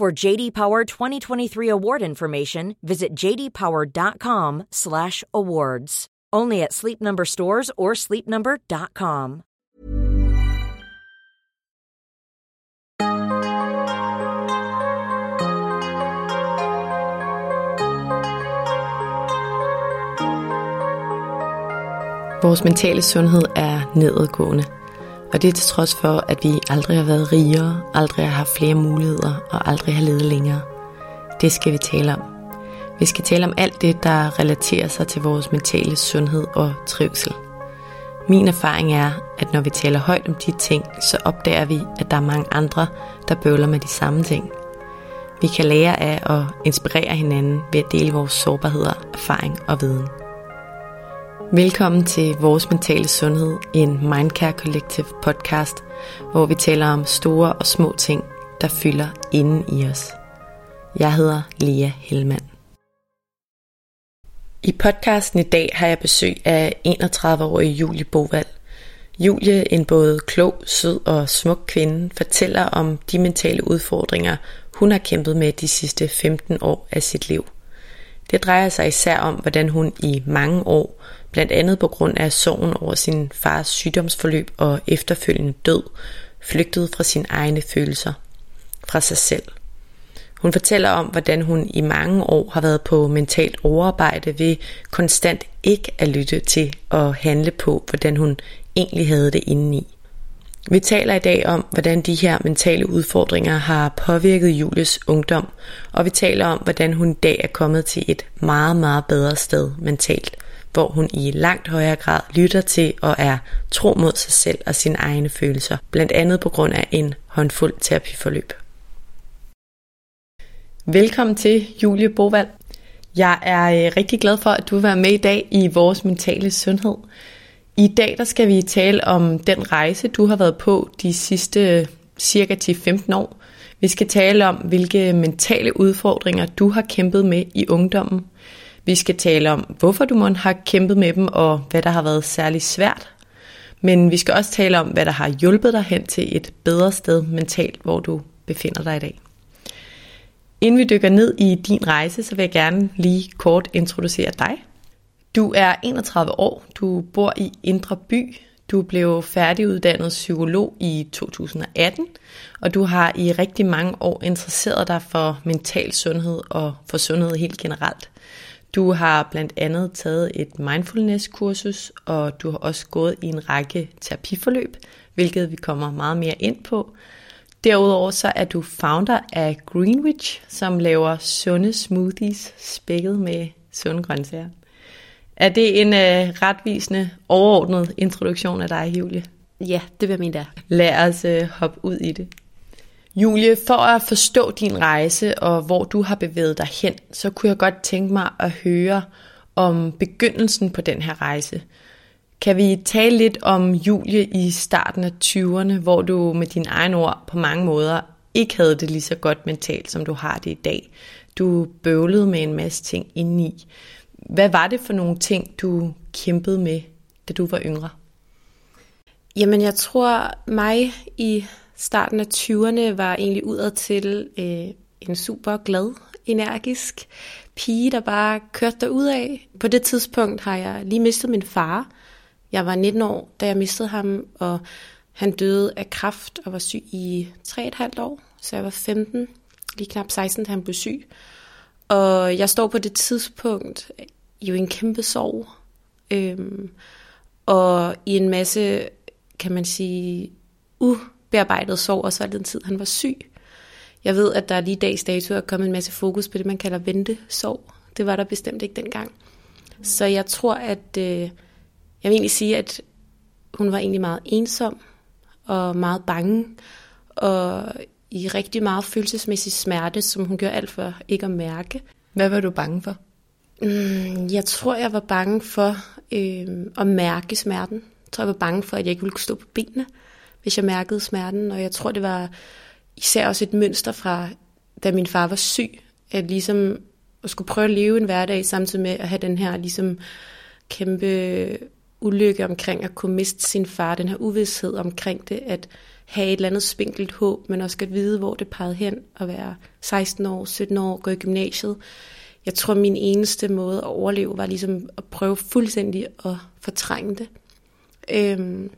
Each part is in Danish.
For JD Power 2023 award information, visit jdpower.com/awards. Only at Sleep Number stores or sleepnumber.com. Vores mentale sundhed er nedadgående, og det er til trods for, at vi aldrig har været rigere, aldrig har haft flere muligheder og aldrig har levet længere. Det skal vi tale om. Vi skal tale om alt det, der relaterer sig til vores mentale sundhed og trivsel. Min erfaring er, at når vi taler højt om de ting, så opdager vi, at der er mange andre, der bøvler med de samme ting. Vi kan lære af og inspirere hinanden ved at dele vores sårbarheder, erfaring og viden. Velkommen til Vores Mentale Sundhed, en Mindcare Collective podcast, hvor vi taler om store og små ting, der fylder inden i os. Jeg hedder Lea Hellmann. I podcasten i dag har jeg besøg af 31-årige Julie Bovald. Julie, en både klog, sød og smuk kvinde, fortæller om de mentale udfordringer, hun har kæmpet med de sidste 15 år af sit liv. Det drejer sig især om, hvordan hun i mange år, blandt andet på grund af sorgen over sin fars sygdomsforløb og efterfølgende død, flygtede fra sine egne følelser, fra sig selv – hun fortæller om, hvordan hun i mange år har været på mentalt overarbejde ved konstant ikke at lytte til og handle på, hvordan hun egentlig havde det indeni. Vi taler i dag om, hvordan de her mentale udfordringer har påvirket Julies ungdom, og vi taler om, hvordan hun i dag er kommet til et meget, meget bedre sted mentalt, hvor hun i langt højere grad lytter til og er tro mod sig selv og sine egne følelser, blandt andet på grund af en håndfuld terapiforløb. Velkommen til, Julie Bovald. Jeg er øh, rigtig glad for, at du vil være med i dag i vores mentale sundhed. I dag der skal vi tale om den rejse, du har været på de sidste øh, cirka 10-15 år. Vi skal tale om, hvilke mentale udfordringer du har kæmpet med i ungdommen. Vi skal tale om, hvorfor du må har kæmpet med dem, og hvad der har været særlig svært. Men vi skal også tale om, hvad der har hjulpet dig hen til et bedre sted mentalt, hvor du befinder dig i dag. Inden vi dykker ned i din rejse, så vil jeg gerne lige kort introducere dig. Du er 31 år, du bor i Indre By, du blev færdiguddannet psykolog i 2018, og du har i rigtig mange år interesseret dig for mental sundhed og for sundhed helt generelt. Du har blandt andet taget et mindfulness-kursus, og du har også gået i en række terapiforløb, hvilket vi kommer meget mere ind på. Derudover så er du founder af Greenwich, som laver sunde smoothies spækket med sunde grøntsager. Er det en uh, retvisende, overordnet introduktion af dig, Julie? Ja, det vil jeg mene, der. Lad os uh, hoppe ud i det. Julie, for at forstå din rejse og hvor du har bevæget dig hen, så kunne jeg godt tænke mig at høre om begyndelsen på den her rejse. Kan vi tale lidt om Julie i starten af 20'erne, hvor du med dine egne ord på mange måder ikke havde det lige så godt mentalt, som du har det i dag. Du bøvlede med en masse ting indeni. Hvad var det for nogle ting, du kæmpede med, da du var yngre? Jamen, jeg tror mig i starten af 20'erne var egentlig udad til øh, en super glad, energisk pige, der bare kørte ud af. På det tidspunkt har jeg lige mistet min far, jeg var 19 år, da jeg mistede ham, og han døde af kræft og var syg i 3,5 år. Så jeg var 15, lige knap 16, da han blev syg. Og jeg står på det tidspunkt jo i en kæmpe sorg. Øhm, og i en masse, kan man sige, uh ubearbejdet sorg, også al den tid, han var syg. Jeg ved, at der lige dags dato er kommet en masse fokus på det, man kalder ventesorg. Det var der bestemt ikke dengang. Så jeg tror, at... Øh, jeg vil egentlig sige, at hun var egentlig meget ensom og meget bange. Og i rigtig meget følelsesmæssig smerte, som hun gjorde alt for ikke at mærke. Hvad var du bange for? Mm, jeg tror, jeg var bange for øh, at mærke smerten. Jeg tror, jeg var bange for, at jeg ikke ville kunne stå på benene, hvis jeg mærkede smerten. Og jeg tror, det var især også et mønster fra, da min far var syg, at ligesom at skulle prøve at leve en hverdag samtidig med at have den her ligesom kæmpe ulykke omkring at kunne miste sin far, den her uvidshed omkring det, at have et eller andet spinkelt håb, men også at vide, hvor det pegede hen, at være 16 år, 17 år, gå i gymnasiet. Jeg tror, min eneste måde at overleve var ligesom at prøve fuldstændig at fortrænge det. Øhm,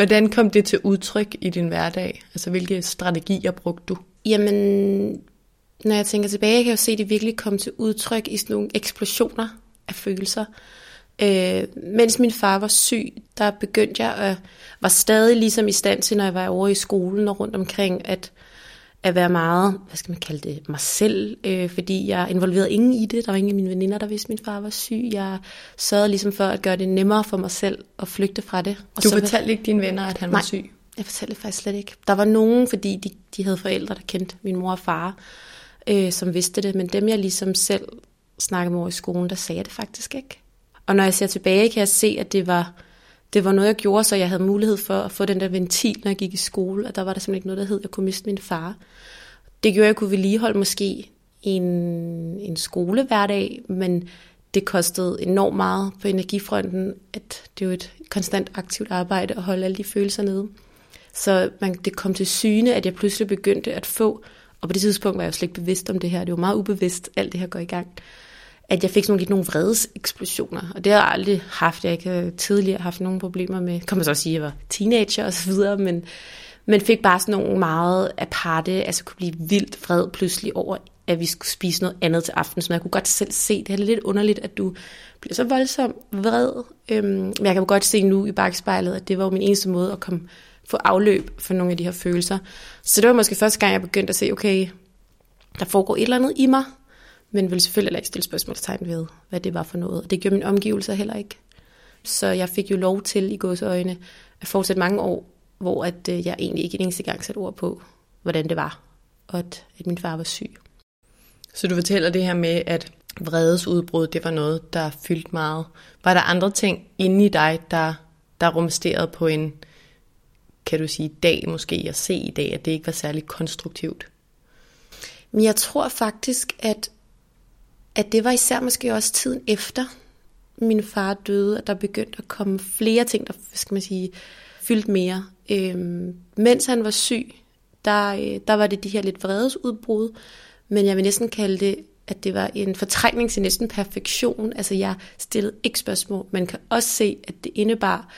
Hvordan kom det til udtryk i din hverdag? Altså, hvilke strategier brugte du? Jamen, når jeg tænker tilbage, kan jeg jo se, at det virkelig kom til udtryk i sådan nogle eksplosioner af følelser. Øh, mens min far var syg, der begyndte jeg at var stadig ligesom i stand til, når jeg var over i skolen og rundt omkring, at, at være meget, hvad skal man kalde det, mig selv, øh, fordi jeg involverede ingen i det. Der var ingen af mine veninder, der vidste, at min far var syg. Jeg sørgede ligesom for at gøre det nemmere for mig selv at flygte fra det. Og du så, fortalte ikke dine venner, at han nej, var syg? jeg fortalte det faktisk slet ikke. Der var nogen, fordi de, de havde forældre, der kendte min mor og far, øh, som vidste det, men dem jeg ligesom selv snakkede med over i skolen, der sagde jeg det faktisk ikke. Og når jeg ser tilbage, kan jeg se, at det var, det var noget, jeg gjorde, så jeg havde mulighed for at få den der ventil, når jeg gik i skole, og der var der simpelthen ikke noget, der hed, at jeg kunne miste min far. Det gjorde, at jeg kunne vedligeholde måske en, en skolehverdag, men det kostede enormt meget på energifronten, at det er jo et konstant aktivt arbejde at holde alle de følelser nede. Så man, det kom til syne, at jeg pludselig begyndte at få, og på det tidspunkt var jeg jo slet ikke bevidst om det her, det var meget ubevidst, alt det her går i gang, at jeg fik sådan nogle, nogle vredes eksplosioner, og det har jeg aldrig haft. Jeg ikke tidligere haft nogen problemer med, kan man så også sige, at jeg var teenager og så videre, men, men fik bare sådan nogle meget aparte, altså kunne blive vildt vred pludselig over, at vi skulle spise noget andet til aften, Så jeg kunne godt selv se. Det er lidt underligt, at du bliver så voldsomt vred. Øhm, men jeg kan godt se nu i bagspejlet, at det var min eneste måde at komme, få afløb for nogle af de her følelser. Så det var måske første gang, jeg begyndte at se, okay, der foregår et eller andet i mig, men ville selvfølgelig ikke stille spørgsmålstegn ved, hvad det var for noget. Og det gjorde min omgivelser heller ikke. Så jeg fik jo lov til i øjne at fortsætte mange år, hvor at, øh, jeg egentlig ikke en eneste gang satte ord på, hvordan det var, og at, at min far var syg. Så du fortæller det her med, at vredesudbrud, det var noget, der fyldte meget. Var der andre ting inde i dig, der, der rumsterede på en, kan du sige, dag måske, at se i dag, at det ikke var særlig konstruktivt? Men jeg tror faktisk, at at det var især måske også tiden efter min far døde, at der begyndte at komme flere ting, der skal man sige, fyldt mere. Øhm, mens han var syg, der, øh, der var det de her lidt vredesudbrud, men jeg vil næsten kalde det, at det var en fortrængning til næsten perfektion. Altså jeg stillede ikke spørgsmål. Man kan også se, at det indebar,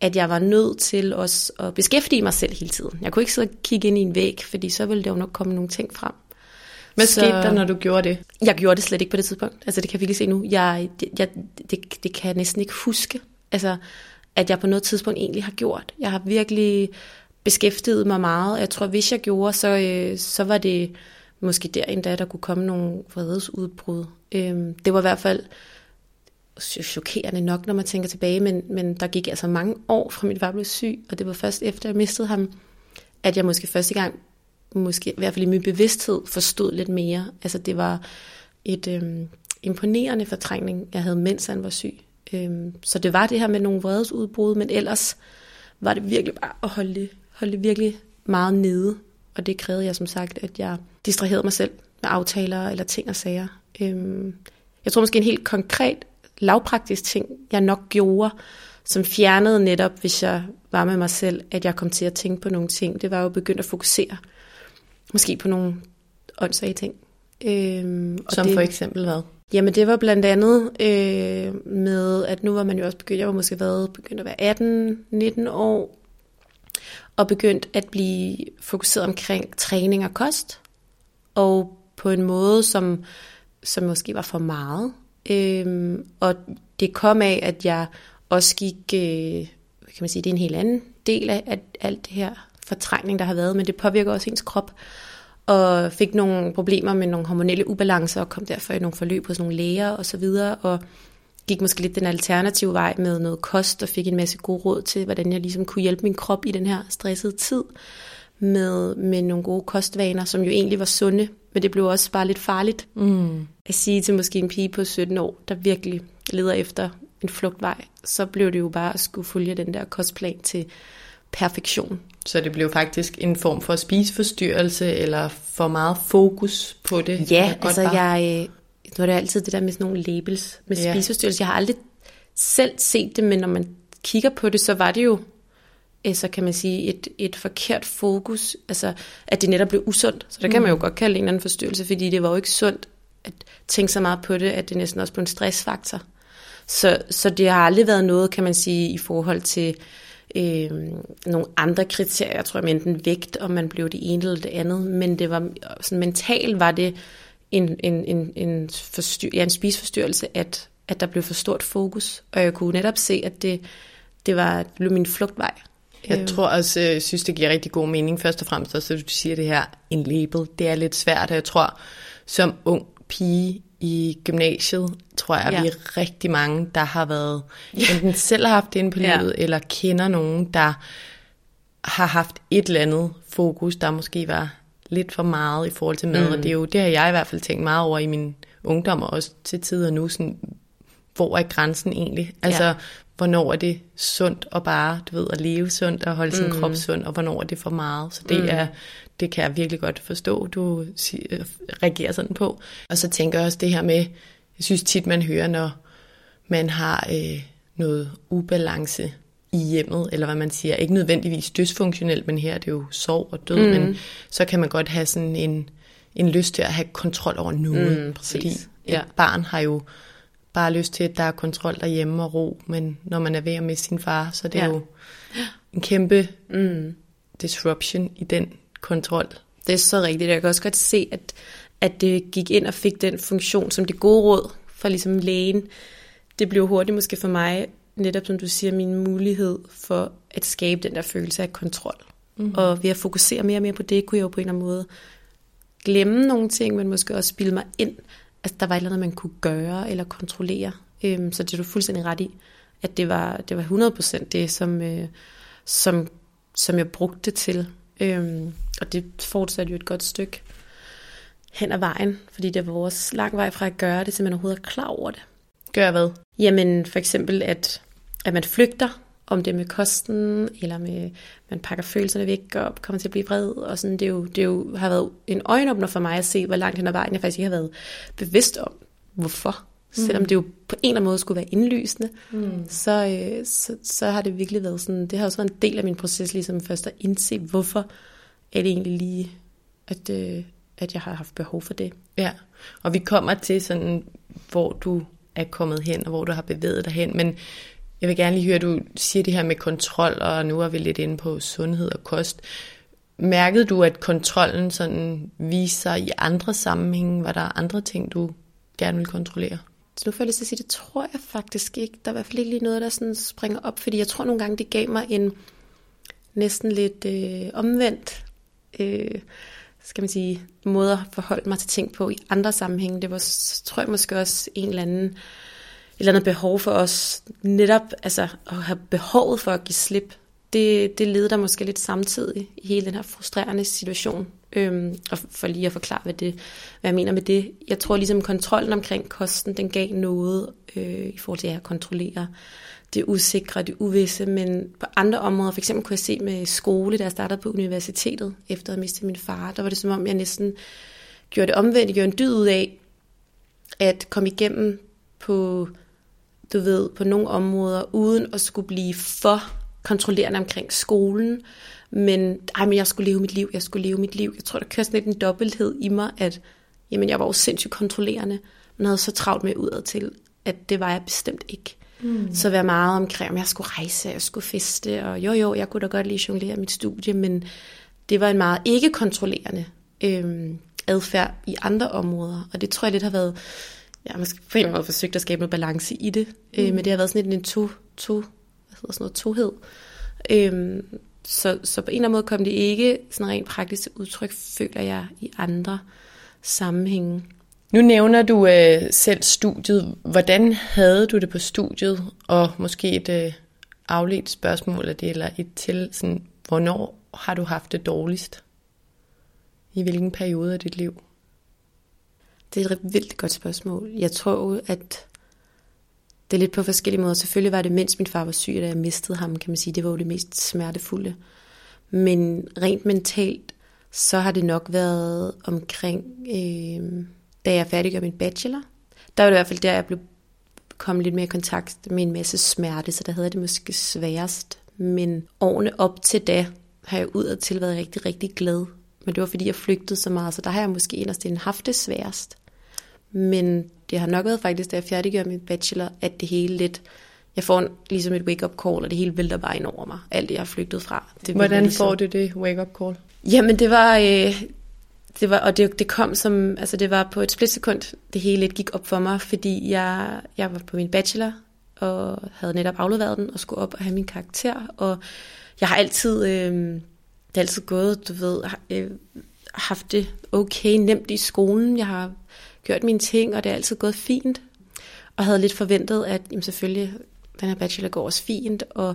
at jeg var nødt til også at beskæftige mig selv hele tiden. Jeg kunne ikke sidde og kigge ind i en væg, fordi så ville der jo nok komme nogle ting frem. Hvad så, skete der, når du gjorde det? Jeg gjorde det slet ikke på det tidspunkt. Altså det kan jeg virkelig se nu. Jeg, jeg, det, det kan jeg næsten ikke huske, altså, at jeg på noget tidspunkt egentlig har gjort. Jeg har virkelig beskæftiget mig meget. Jeg tror, hvis jeg gjorde, så, øh, så var det måske der endda, der kunne komme nogle vredesudbrud. Øhm, det var i hvert fald chokerende nok, når man tænker tilbage, men, men der gik altså mange år fra min far blev syg, og det var først efter jeg mistede ham, at jeg måske første gang måske i hvert fald i min bevidsthed forstod lidt mere. Altså det var et øhm, imponerende fortrængning, jeg havde, mens han var syg. Øhm, så det var det her med nogle vredesudbrud, men ellers var det virkelig bare at holde det, holde det virkelig meget nede. Og det krævede jeg som sagt, at jeg distraherede mig selv med aftaler eller ting og sager. Øhm, jeg tror måske en helt konkret, lavpraktisk ting, jeg nok gjorde, som fjernede netop, hvis jeg var med mig selv, at jeg kom til at tænke på nogle ting. Det var jo begyndt at fokusere måske på nogle åndssvage ting. Øhm, og Som det, for eksempel hvad? Jamen det var blandt andet øh, med, at nu var man jo også begyndt, jeg var måske været begyndt at være 18-19 år, og begyndt at blive fokuseret omkring træning og kost, og på en måde, som, som måske var for meget. Øhm, og det kom af, at jeg også gik, øh, kan man sige, det er en helt anden del af, af alt det her fortrængning, der har været, men det påvirker også ens krop. Og fik nogle problemer med nogle hormonelle ubalancer, og kom derfor i nogle forløb hos nogle læger og så videre, og gik måske lidt den alternative vej med noget kost, og fik en masse gode råd til, hvordan jeg ligesom kunne hjælpe min krop i den her stressede tid. med, med nogle gode kostvaner, som jo egentlig var sunde, men det blev også bare lidt farligt mm. at sige til måske en pige på 17 år, der virkelig leder efter en flugtvej, så blev det jo bare at skulle følge den der kostplan til perfektion. Så det blev faktisk en form for spiseforstyrrelse, eller for meget fokus på det? Ja, altså jeg, nu er det altid det der med sådan nogle labels med ja. spiseforstyrrelse. Jeg har aldrig selv set det, men når man kigger på det, så var det jo øh, så kan man sige, et, et forkert fokus, altså at det netop blev usundt. Så der kan man jo mm. godt kalde en eller anden forstyrrelse, fordi det var jo ikke sundt at tænke så meget på det, at det næsten også blev en stressfaktor. Så, så det har aldrig været noget, kan man sige, i forhold til øh, nogle andre kriterier, jeg tror jeg, enten vægt, om man blev det ene eller det andet, men det var sådan mentalt var det en, en, en, en, forstyr, ja, en spiseforstyrrelse, at, at der blev for stort fokus, og jeg kunne netop se, at det, det var, det blev min flugtvej. Jeg øh. tror også, jeg synes, det giver rigtig god mening, først og fremmest også, at du siger det her, en label, det er lidt svært, og jeg tror, som ung pige i gymnasiet, tror jeg, ja. vi er rigtig mange, der har været, enten selv har haft det inde på livet, ja. eller kender nogen, der har haft et eller andet fokus, der måske var lidt for meget i forhold til mad, mm. og det er jo, det har jeg i hvert fald tænkt meget over i min ungdom, og også til tider nu, sådan, hvor er grænsen egentlig? Altså, ja. hvornår er det sundt og bare, du ved, at leve sundt og holde sin mm. krop sund, og hvornår er det for meget? Så det mm. er, det kan jeg virkelig godt forstå, du reagerer sådan på. Og så tænker jeg også det her med, jeg synes tit, man hører, når man har øh, noget ubalance i hjemmet, eller hvad man siger, ikke nødvendigvis dysfunktionelt, men her er det jo sorg og død, mm. men så kan man godt have sådan en, en lyst til at have kontrol over noget, mm, fordi ja. et barn har jo bare lyst til, at der er kontrol derhjemme og ro, men når man er ved at miste sin far, så det er ja. jo en kæmpe mm. disruption i den kontrol. Det er så rigtigt. Jeg kan også godt se, at, at det gik ind og fik den funktion som det gode råd for ligesom lægen. Det blev hurtigt måske for mig, netop som du siger, min mulighed for at skabe den der følelse af kontrol. Mm. Og ved at fokusere mere og mere på det, kunne jeg jo på en eller anden måde glemme nogle ting, men måske også spille mig ind, at der var et eller andet, man kunne gøre eller kontrollere. Øhm, så det er du fuldstændig ret i, at det var, det var 100% det, som, øh, som, som jeg brugte til. Øhm, og det fortsatte jo et godt stykke hen ad vejen, fordi det var vores lang vej fra at gøre det, til man overhovedet er klar over det. Gør hvad? Jamen for eksempel, at, at man flygter, om det med kosten, eller med, man pakker følelserne væk og kommer til at blive vred. Og sådan, det, er jo, det er jo, har været en øjenåbner for mig at se, hvor langt hen ad vejen jeg faktisk ikke har været bevidst om, hvorfor. Mm. Selvom det jo på en eller anden måde skulle være indlysende, mm. så, øh, så, så har det virkelig været sådan, det har også været en del af min proces, ligesom først at indse, hvorfor er det egentlig lige, at, øh, at jeg har haft behov for det. Ja, og vi kommer til sådan, hvor du er kommet hen, og hvor du har bevæget dig hen, men jeg vil gerne lige høre, at du siger det her med kontrol, og nu er vi lidt inde på sundhed og kost. Mærkede du, at kontrollen sådan viser sig i andre sammenhænge? Var der andre ting, du gerne vil kontrollere? Så nu får jeg lyst til at sige, det tror jeg faktisk ikke. Der er i hvert fald ikke lige noget, der sådan springer op, fordi jeg tror nogle gange, det gav mig en næsten lidt øh, omvendt, øh, skal man sige, måde at forholde mig til ting på i andre sammenhænge. Det var, tror jeg måske også en eller anden, et eller andet behov for os netop altså, at have behovet for at give slip. Det, det leder der måske lidt samtidig i hele den her frustrerende situation. Øhm, og for lige at forklare, hvad, det, hvad jeg mener med det. Jeg tror ligesom kontrollen omkring kosten, den gav noget øh, i forhold til at kontrollere det usikre, det uvisse, men på andre områder, for eksempel kunne jeg se med skole, da jeg startede på universitetet, efter at have mistet min far, der var det som om, jeg næsten gjorde det omvendt, gjorde en dyd ud af, at komme igennem på, du ved, på nogle områder, uden at skulle blive for kontrollerende omkring skolen, men, ej, men jeg skulle leve mit liv, jeg skulle leve mit liv. Jeg tror, der kørte sådan lidt en dobbelthed i mig, at jamen, jeg var jo sindssygt kontrollerende, men havde så travlt med udad til, at det var jeg bestemt ikke. Mm. Så være meget omkring, om jeg skulle rejse, jeg skulle feste, og jo jo, jeg kunne da godt lige jonglere mit studie, men det var en meget ikke-kontrollerende øhm, adfærd i andre områder, og det tror jeg lidt har været, jeg har måske på en måde forsøgt at skabe noget balance i det, øh, mm. men det har været sådan lidt en to, to, hedder sådan noget, tohed. Øhm, så, så på en eller anden måde kom det ikke sådan rent praktisk til udtryk, føler jeg, i andre sammenhænge. Nu nævner du øh, selv studiet. Hvordan havde du det på studiet? Og måske et øh, afledt spørgsmål af det, eller et til, sådan, hvornår har du haft det dårligst? I hvilken periode af dit liv? Det er et vildt godt spørgsmål. Jeg tror, at det er lidt på forskellige måder. Selvfølgelig var det, mens min far var syg, da jeg mistede ham, kan man sige. Det var jo det mest smertefulde. Men rent mentalt, så har det nok været omkring, øh, da jeg færdiggjorde min bachelor. Der var det i hvert fald der, jeg blev kom lidt mere i kontakt med en masse smerte, så der havde det måske sværest. Men årene op til da, har jeg udadtil været rigtig, rigtig glad. Men det var fordi, jeg flygtede så meget, så der har jeg måske inderst haft det sværest. Men det har nok været faktisk, da jeg færdiggjorde min bachelor, at det hele lidt... Jeg får en, ligesom et wake-up call, og det hele vælter bare ind over mig. Alt det, jeg har flygtet fra. Det Hvordan ligesom, får du det wake-up call? Jamen, det var... Øh, det var, og det, det kom som, altså det var på et splitsekund, det hele gik op for mig, fordi jeg, jeg var på min bachelor, og havde netop afleveret den, og skulle op og have min karakter, og jeg har altid, øh, det er altid gået, du ved, øh, haft det okay nemt i skolen, jeg har gjort mine ting, og det er altid gået fint. Og havde lidt forventet, at jamen selvfølgelig, den her bachelor går også fint, og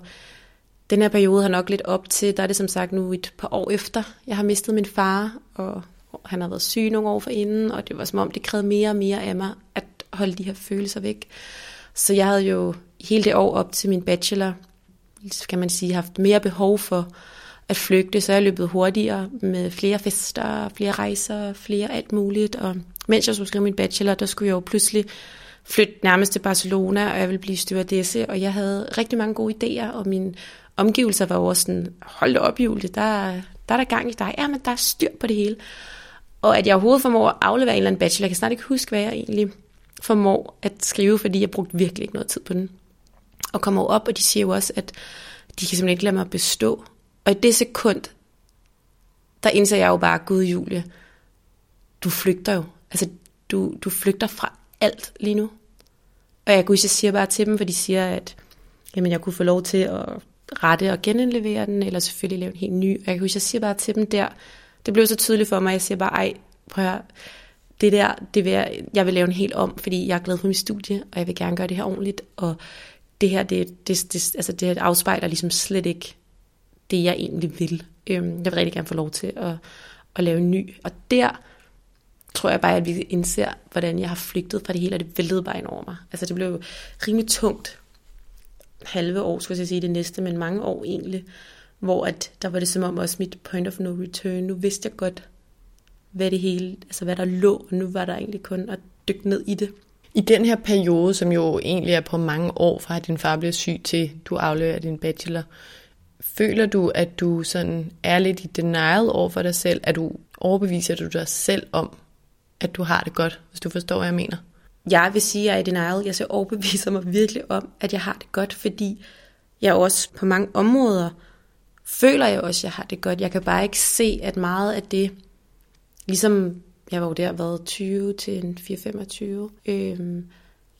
den her periode har nok lidt op til, der er det som sagt nu et par år efter, jeg har mistet min far, og han har været syg nogle år forinden, og det var som om, det krævede mere og mere af mig, at holde de her følelser væk. Så jeg havde jo hele det år op til min bachelor, kan man sige, haft mere behov for at flygte, så jeg løbet hurtigere med flere fester, flere rejser, flere alt muligt. Og mens jeg skulle skrive min bachelor, der skulle jeg jo pludselig flytte nærmest til Barcelona, og jeg ville blive stewardesse, og jeg havde rigtig mange gode idéer, og mine omgivelser var også sådan, hold da op, Julie, der, der er der gang i dig. Ja, men der er styr på det hele. Og at jeg overhovedet formår at aflevere en eller anden bachelor, jeg kan snart ikke huske, hvad jeg egentlig formår at skrive, fordi jeg brugte virkelig ikke noget tid på den. Og kommer op, og de siger jo også, at de kan simpelthen ikke lade mig bestå. Og i det sekund, der indser jeg jo bare, Gud Julie, du flygter jo. Altså, du, du flygter fra alt lige nu. Og jeg, jeg siger bare til dem, for de siger, at jamen, jeg kunne få lov til at rette og genindlevere den, eller selvfølgelig lave en helt ny. Og jeg, jeg siger bare til dem der, det blev så tydeligt for mig, jeg siger bare, ej, prøv at høre, det der, det vil jeg, jeg vil lave en helt om, fordi jeg er glad for mit studie, og jeg vil gerne gøre det her ordentligt, og det her, det, det, det, altså det afspejler ligesom slet ikke det, jeg egentlig vil. Øhm, jeg vil rigtig gerne få lov til at, at lave en ny. Og der tror jeg bare, at vi indser, hvordan jeg har flygtet fra det hele, og det væltede bare ind over mig. Altså det blev rimelig tungt. Halve år, skulle jeg sige, det næste, men mange år egentlig hvor at der var det som om også mit point of no return. Nu vidste jeg godt, hvad det hele, altså hvad der lå, og nu var der egentlig kun at dykke ned i det. I den her periode, som jo egentlig er på mange år fra at din far blev syg til du afleverer din bachelor, føler du, at du sådan er lidt i denial over for dig selv? At du overbeviser du dig selv om, at du har det godt, hvis du forstår, hvad jeg mener? Jeg vil sige, at jeg er i denial. Jeg så overbeviser mig virkelig om, at jeg har det godt, fordi jeg også på mange områder føler jeg også, at jeg har det godt. Jeg kan bare ikke se, at meget af det, ligesom jeg var jo der været 20 til 4-25, øhm,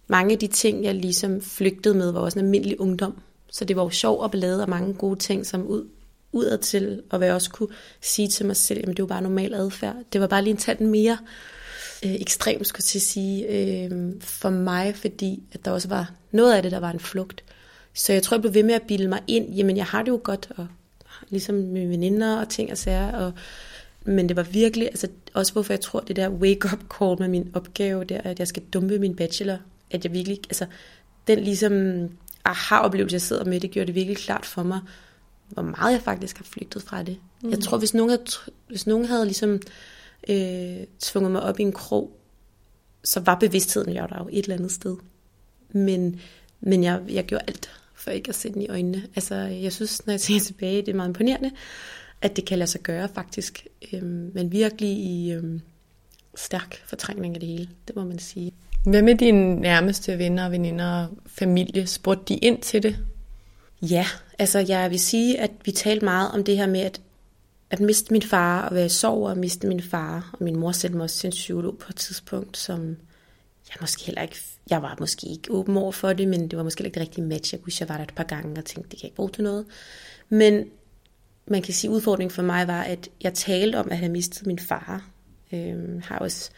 mange af de ting, jeg ligesom flygtede med, var også en almindelig ungdom. Så det var jo sjov og ballade og mange gode ting, som ud, udad til, og hvad jeg også kunne sige til mig selv, jamen det var bare normal adfærd. Det var bare lige en tand mere øh, ekstremt, skulle jeg sige, øh, for mig, fordi at der også var noget af det, der var en flugt. Så jeg tror, jeg blev ved med at bilde mig ind, jamen jeg har det jo godt, og ligesom med veninder og ting og sager. Og, men det var virkelig, altså også hvorfor jeg tror, det der wake-up call med min opgave der, at jeg skal dumpe min bachelor, at jeg virkelig, altså den ligesom aha-oplevelse, jeg sidder med, det gjorde det virkelig klart for mig, hvor meget jeg faktisk har flygtet fra det. Mm. Jeg tror, hvis nogen havde, hvis nogen havde ligesom øh, tvunget mig op i en krog, så var bevidstheden jo der jo et eller andet sted. Men, men jeg, jeg gjorde alt for ikke at se den i øjnene. Altså, jeg synes, når jeg tænker tilbage, det er meget imponerende, at det kan lade sig gøre faktisk. Øhm, men virkelig i øhm, stærk fortrængning af det hele, det må man sige. Hvad med dine nærmeste venner og veninder og familie? Spurgte de ind til det? Ja, altså jeg vil sige, at vi talte meget om det her med, at, at miste min far og være i sorg og miste min far. Og min mor sendte mig også til en psykolog på et tidspunkt, som jeg måske heller ikke, jeg var måske ikke åben over for det, men det var måske ikke det rigtige match. Jeg kunne jeg var der et par gange og tænkte, det kan ikke bruge til noget. Men man kan sige, at udfordringen for mig var, at jeg talte om at have mistet min far. Øhm, har også,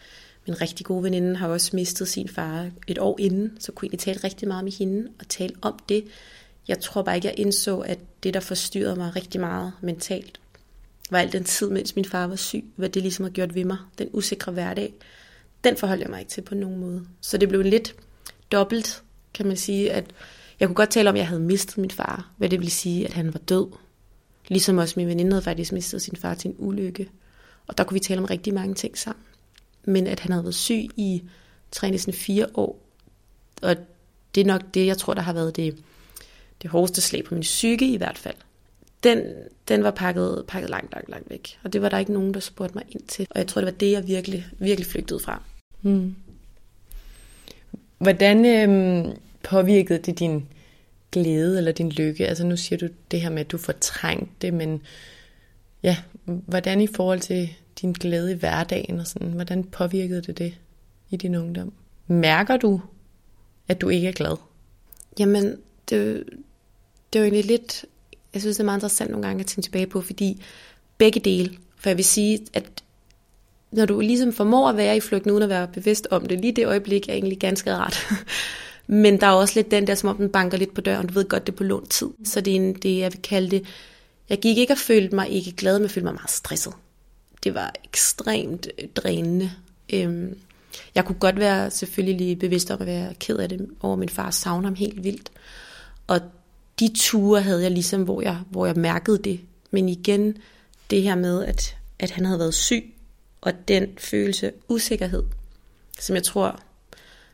min rigtig gode veninde har også mistet sin far et år inden, så kunne jeg tale rigtig meget med hende og tale om det. Jeg tror bare ikke, jeg indså, at det, der forstyrrede mig rigtig meget mentalt, var al den tid, mens min far var syg, hvad det ligesom har gjort ved mig, den usikre hverdag, den forholdt jeg mig ikke til på nogen måde. Så det blev lidt dobbelt, kan man sige, at jeg kunne godt tale om, at jeg havde mistet min far, hvad det vil sige, at han var død. Ligesom også min veninde havde faktisk mistet sin far til en ulykke. Og der kunne vi tale om rigtig mange ting sammen. Men at han havde været syg i tre næsten fire år, og det er nok det, jeg tror, der har været det, det hårdeste slag på min psyke i hvert fald. Den, den var pakket, pakket langt, langt, langt væk. Og det var der ikke nogen, der spurgte mig ind til. Og jeg tror, det var det, jeg virkelig, virkelig flygtede fra. Hmm. Hvordan øhm, påvirkede det din glæde eller din lykke? Altså nu siger du det her med, at du fortrængte det, men ja, hvordan i forhold til din glæde i hverdagen og sådan, hvordan påvirkede det det i din ungdom? Mærker du, at du ikke er glad? Jamen, det, det er jo egentlig lidt, jeg synes, det er meget interessant nogle gange at tænke tilbage på, fordi begge dele, for jeg vil sige, at når du ligesom formår at være i flugten uden at være bevidst om det, lige det øjeblik er egentlig ganske rart. Men der er også lidt den der, som om den banker lidt på døren, du ved godt, det er på lånt tid. Så det er en, det, jeg vil kalde det, jeg gik ikke og følte mig ikke glad, men følte mig meget stresset. Det var ekstremt drænende. Øhm, jeg kunne godt være selvfølgelig lige bevidst om at være ked af det over min far savne ham helt vildt. Og de ture havde jeg ligesom, hvor jeg, hvor jeg mærkede det. Men igen, det her med, at, at han havde været syg, og den følelse usikkerhed, som jeg tror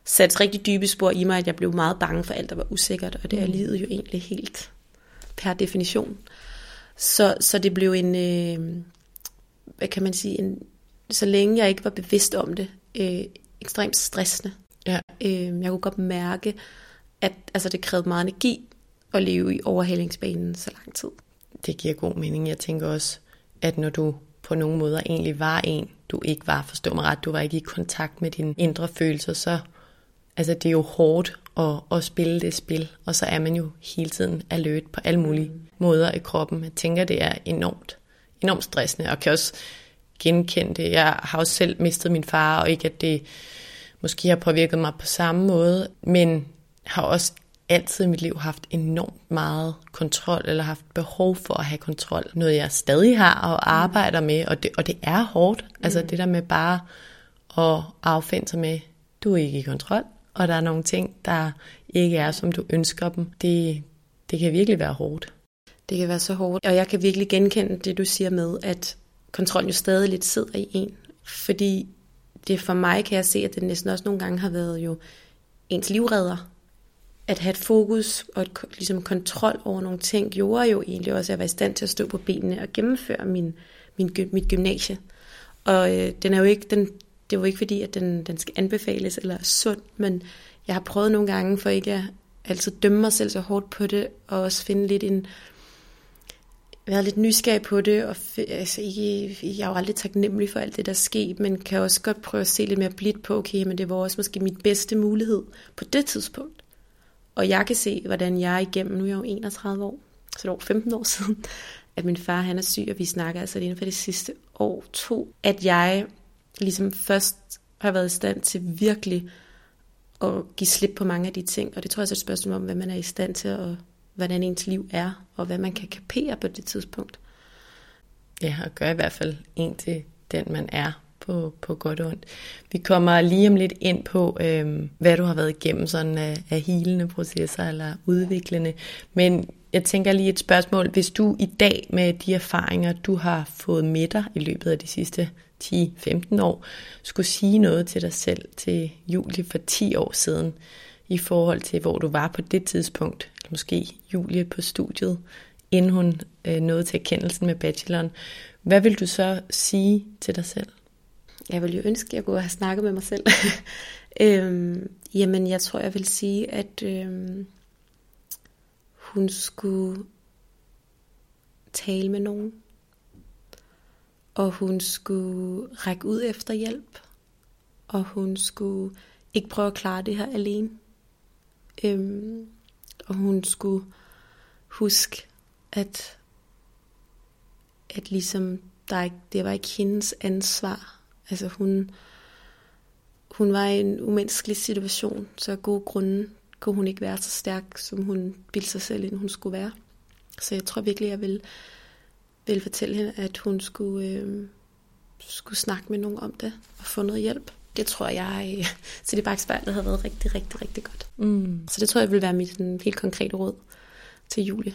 satte rigtig dybe spor i mig, at jeg blev meget bange for alt, der var usikkert, og det er mm. livet jo egentlig helt per definition. Så, så det blev en, øh, hvad kan man sige, en, så længe jeg ikke var bevidst om det, øh, ekstremt stressende. Ja. Øh, jeg kunne godt mærke, at altså, det krævede meget energi at leve i overhalingsbanen så lang tid. Det giver god mening. Jeg tænker også, at når du på nogle måder egentlig var en, du ikke var, forstå mig ret, du var ikke i kontakt med dine indre følelser, så altså det er jo hårdt at, at spille det spil, og så er man jo hele tiden alert på alle mulige mm. måder i kroppen. Jeg tænker, det er enormt, enormt stressende, og kan også genkende det. Jeg har også selv mistet min far, og ikke at det måske har påvirket mig på samme måde, men har også altid i mit liv haft enormt meget kontrol, eller haft behov for at have kontrol. Noget jeg stadig har og mm. arbejder med, og det, og det er hårdt. Altså, mm. Det der med bare at affinde sig med, du er ikke i kontrol, og der er nogle ting, der ikke er, som du ønsker dem. Det, det kan virkelig være hårdt. Det kan være så hårdt, og jeg kan virkelig genkende det, du siger med, at kontrollen jo stadig lidt sidder i en. Fordi det for mig kan jeg se, at det næsten også nogle gange har været jo ens livredder. At have et fokus og et, ligesom kontrol over nogle ting, gjorde jo egentlig også, at jeg var i stand til at stå på benene og gennemføre min, min, mit gymnasie. Og øh, den er jo ikke, den, det er jo ikke fordi, at den, den skal anbefales eller er sund, men jeg har prøvet nogle gange for ikke at altid dømme mig selv så hårdt på det, og også finde lidt en, været lidt nysgerrig på det, og altså ikke, jeg er jo aldrig taknemmelig for alt det, der er sket, men kan også godt prøve at se lidt mere blidt på, okay, men det var også måske mit bedste mulighed på det tidspunkt. Og jeg kan se, hvordan jeg igennem, nu er jeg jo 31 år, så det var 15 år siden, at min far han er syg, og vi snakker altså inden for det sidste år to, at jeg ligesom først har været i stand til virkelig at give slip på mange af de ting. Og det tror jeg så er et spørgsmål om, hvad man er i stand til, og hvordan ens liv er, og hvad man kan kapere på det tidspunkt. Ja, og gør i hvert fald en til den, man er på, på godt og ondt. Vi kommer lige om lidt ind på, øh, hvad du har været igennem sådan af, af helende processer eller udviklende. Men jeg tænker lige et spørgsmål. Hvis du i dag med de erfaringer, du har fået med dig i løbet af de sidste 10-15 år, skulle sige noget til dig selv, til Julie for 10 år siden, i forhold til, hvor du var på det tidspunkt, måske Julie på studiet, inden hun øh, nåede til erkendelsen med bacheloren. Hvad vil du så sige til dig selv? Jeg vil jo ønske, at jeg kunne have snakket med mig selv. øhm, jamen, jeg tror, jeg vil sige, at øhm, hun skulle tale med nogen og hun skulle række ud efter hjælp, og hun skulle ikke prøve at klare det her alene. Øhm, og hun skulle huske, at, at ligesom der ikke, det var ikke hendes ansvar. Altså hun, hun var i en umenneskelig situation, så af gode grunde kunne hun ikke være så stærk, som hun bildte sig selv, inden hun skulle være. Så jeg tror virkelig, jeg vil ville fortælle hende, at hun skulle, øh, skulle snakke med nogen om det og få noget hjælp. Det tror jeg, øh, så det bagspejlet havde været rigtig, rigtig, rigtig godt. Mm. Så det tror jeg vil være mit sådan, helt konkrete råd til Julie.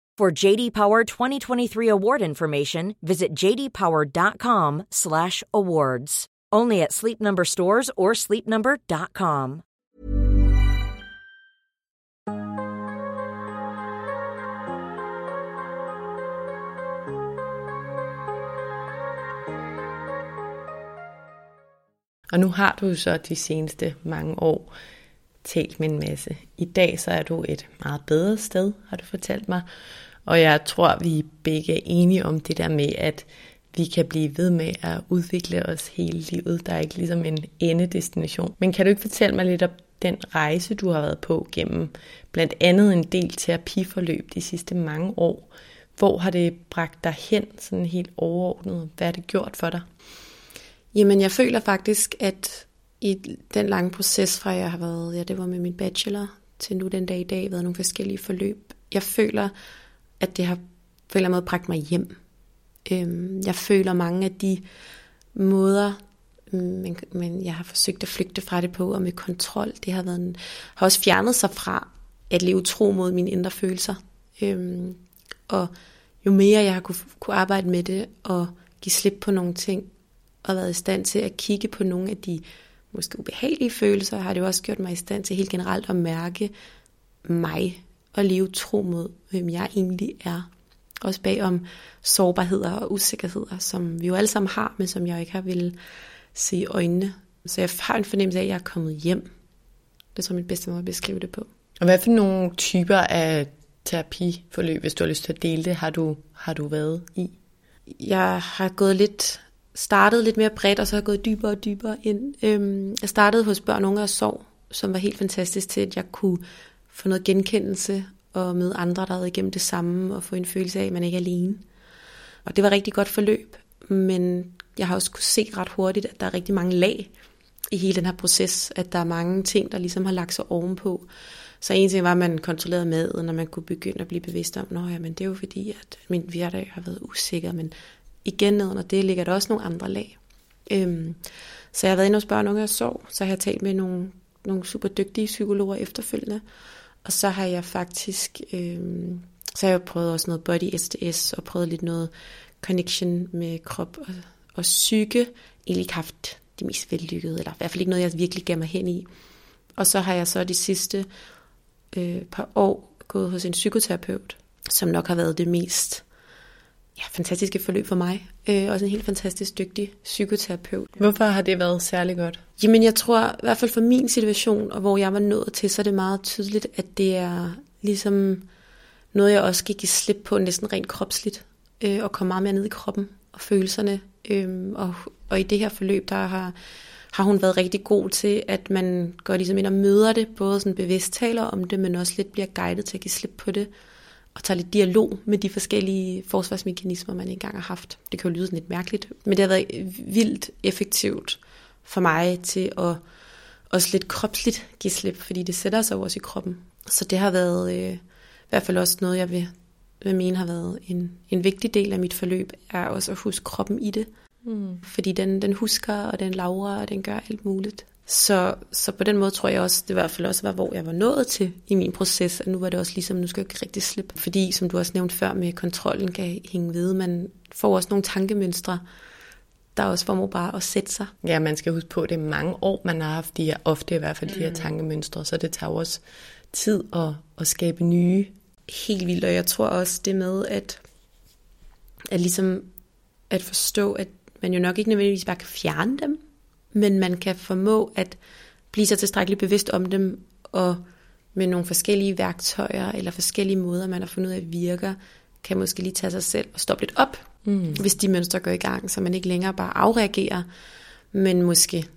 For JD Power 2023 award information, visit jdpower.com/awards. Only at Sleep Number stores or sleepnumber.com. Og nu har du så de seneste mange år talt med en masse. I dag så er du et meget bedre sted, har du fortalt mig. Og jeg tror, vi begge er enige om det der med, at vi kan blive ved med at udvikle os hele livet. Der er ikke ligesom en endedestination. Men kan du ikke fortælle mig lidt om den rejse, du har været på gennem blandt andet en del terapiforløb de sidste mange år? Hvor har det bragt dig hen, sådan helt overordnet? Hvad har det gjort for dig? Jamen, jeg føler faktisk, at i den lange proces fra jeg har været, ja, det var med min bachelor, til nu den dag i dag, været nogle forskellige forløb. Jeg føler, at det har på en eller anden måde bragt mig hjem. Øhm, jeg føler mange af de måder, mm, men, men jeg har forsøgt at flygte fra det på, og med kontrol, det har, været en, har også fjernet sig fra at leve tro mod mine indre følelser. Øhm, og jo mere jeg har kunne, kunne arbejde med det, og give slip på nogle ting, og været i stand til at kigge på nogle af de måske ubehagelige følelser, har det jo også gjort mig i stand til helt generelt at mærke mig, og leve tro mod, hvem jeg egentlig er. Også bag om sårbarheder og usikkerheder, som vi jo alle sammen har, men som jeg ikke har ville se i øjnene. Så jeg har en fornemmelse af, at jeg er kommet hjem. Det er min bedste måde at beskrive det på. Og hvad for nogle typer af terapiforløb, hvis du har lyst til at dele det, har du, har du været i? Jeg har gået lidt, startet lidt mere bredt, og så har jeg gået dybere og dybere ind. Øhm, jeg startede hos børn, unge og sorg, som var helt fantastisk til, at jeg kunne få noget genkendelse og møde andre, der havde igennem det samme, og få en følelse af, at man ikke er alene. Og det var rigtig godt forløb, men jeg har også kunne se ret hurtigt, at der er rigtig mange lag i hele den her proces, at der er mange ting, der ligesom har lagt sig ovenpå. Så en ting var, at man kontrollerede maden, når man kunne begynde at blive bevidst om, at men det er jo fordi, at min hverdag har været usikker, men igen under det ligger der også nogle andre lag. Øhm, så jeg har været inde hos børn, unge og sov, så har jeg talt med nogle, nogle super dygtige psykologer efterfølgende, og så har jeg faktisk, øh, så har jeg prøvet også noget body SDS, og prøvet lidt noget connection med krop og, og psyke. Egentlig ikke haft det mest vellykkede, eller i hvert fald ikke noget, jeg virkelig gav mig hen i. Og så har jeg så de sidste øh, par år gået hos en psykoterapeut, som nok har været det mest ja, fantastiske forløb for mig. Øh, også en helt fantastisk dygtig psykoterapeut. Hvorfor har det været særlig godt? Jamen jeg tror, i hvert fald for min situation, og hvor jeg var nået til, så er det meget tydeligt, at det er ligesom noget, jeg også gik i slip på næsten rent kropsligt, øh, og komme meget mere ned i kroppen og følelserne. Øh, og, og i det her forløb, der har, har hun været rigtig god til, at man går ligesom ind og møder det, både sådan bevidst taler om det, men også lidt bliver guidet til at give slip på det og tager lidt dialog med de forskellige forsvarsmekanismer, man engang har haft. Det kan jo lyde sådan lidt mærkeligt, men det har været vildt effektivt for mig til at også lidt kropsligt give slip, fordi det sætter sig også i kroppen. Så det har været øh, i hvert fald også noget, jeg vil, vil mene har været en, en vigtig del af mit forløb, er også at huske kroppen i det. Mm. Fordi den, den husker, og den laver, og den gør alt muligt. Så, så på den måde tror jeg også, det i hvert fald også var, hvor jeg var nået til i min proces, at nu var det også ligesom, nu skal jeg ikke rigtig slippe. Fordi, som du også nævnte før, med kontrollen kan hænge ved, man får også nogle tankemønstre, der også formår bare at sætte sig. Ja, man skal huske på, at det er mange år, man har haft de her, ofte i hvert fald de her mm. tankemønstre, så det tager også tid at, at skabe nye. Helt vildt, og jeg tror også det med, at, at ligesom at forstå, at man jo nok ikke nødvendigvis bare kan fjerne dem, men man kan formå at blive så tilstrækkeligt bevidst om dem, og med nogle forskellige værktøjer, eller forskellige måder, man har fundet ud af virker, kan måske lige tage sig selv og stoppe lidt op, mm. hvis de mønstre går i gang, så man ikke længere bare afreagerer, men måske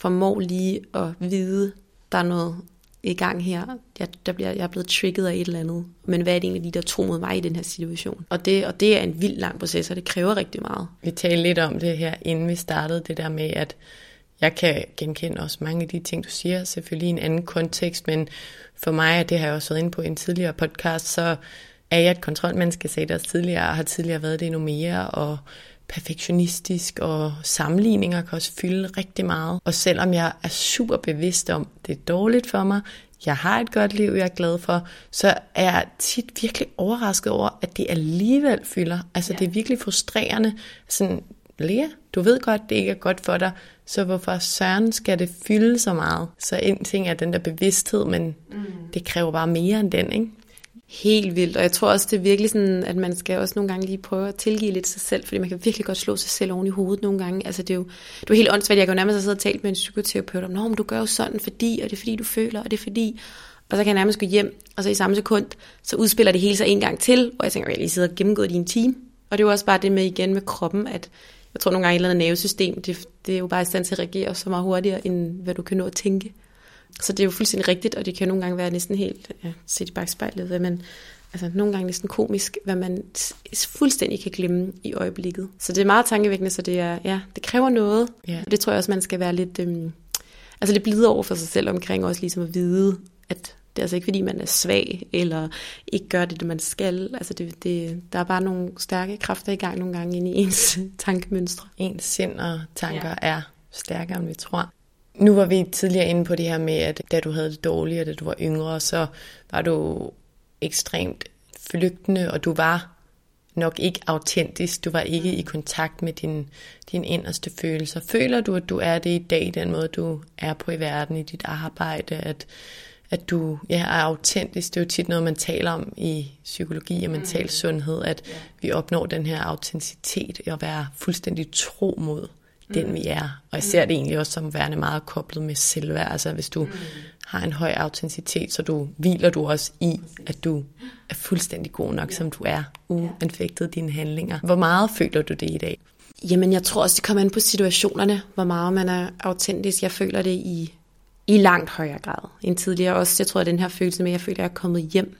formår lige at vide, der er noget i gang her. Jeg, der bliver, jeg er blevet trigget af et eller andet. Men hvad er det egentlig, de der tro mod mig i den her situation? Og det, og det er en vild lang proces, og det kræver rigtig meget. Vi talte lidt om det her, inden vi startede, det der med, at jeg kan genkende også mange af de ting, du siger, selvfølgelig i en anden kontekst, men for mig, og det har jeg også været inde på i en tidligere podcast, så er jeg et kontrolmenneske, sagde det også tidligere, og har tidligere været det endnu mere, og perfektionistisk, og sammenligninger kan også fylde rigtig meget. Og selvom jeg er super bevidst om, det er dårligt for mig, jeg har et godt liv, jeg er glad for, så er jeg tit virkelig overrasket over, at det alligevel fylder. Altså ja. det er virkelig frustrerende. Sådan, Lea, du ved godt, det ikke er godt for dig, så hvorfor søren skal det fylde så meget? Så en ting er den der bevidsthed, men mm. det kræver bare mere end den, ikke? Helt vildt, og jeg tror også, det er virkelig sådan, at man skal også nogle gange lige prøve at tilgive lidt sig selv, fordi man kan virkelig godt slå sig selv oven i hovedet nogle gange. Altså det er jo, det er jo helt åndssvagt, jeg kan jo nærmest have siddet og talt med en psykoterapeut om, Nå, men du gør jo sådan, fordi, og det er fordi, du føler, og det er fordi, og så kan jeg nærmest gå hjem, og så i samme sekund, så udspiller det hele sig en gang til, og jeg tænker, jeg lige sidder og gennemgået din team. Og det er jo også bare det med igen med kroppen, at jeg tror nogle gange, et eller andet nervesystem, det, det er jo bare i stand til at reagere så meget hurtigere, end hvad du kan nå at tænke. Så det er jo fuldstændig rigtigt, og det kan nogle gange være næsten helt ja, set i bagspejlet, hvad man, altså nogle gange næsten komisk, hvad man fuldstændig kan glemme i øjeblikket. Så det er meget tankevækkende, så det, er, ja, det kræver noget. Ja. Og det tror jeg også, man skal være lidt, øhm, altså lidt blide over for sig selv omkring, også ligesom at vide, at er altså ikke fordi, man er svag, eller ikke gør det, det man skal. Altså det, det, der er bare nogle stærke kræfter i gang nogle gange inde i ens tankemønstre. Ens sind og tanker ja. er stærkere, end vi tror. Nu var vi tidligere inde på det her med, at da du havde det dårligt, og da du var yngre, så var du ekstremt flygtende, og du var nok ikke autentisk. Du var ikke i kontakt med din, din inderste følelser. Føler du, at du er det i dag, den måde, du er på i verden, i dit arbejde, at, at du ja, er autentisk? Det er jo tit noget, man taler om i psykologi og mental mm. sundhed, at vi opnår den her autenticitet og være fuldstændig tro mod den mm. vi er. Og jeg ser det egentlig også som værende meget koblet med selvværd. Altså hvis du mm. har en høj autenticitet, så du hviler du også i, at du er fuldstændig god nok, som du er, uanfægtet dine handlinger. Hvor meget føler du det i dag? Jamen, jeg tror også, det kommer an på situationerne, hvor meget man er autentisk. Jeg føler det i, i langt højere grad end tidligere. Også, jeg tror, at den her følelse med, at jeg føler, at jeg er kommet hjem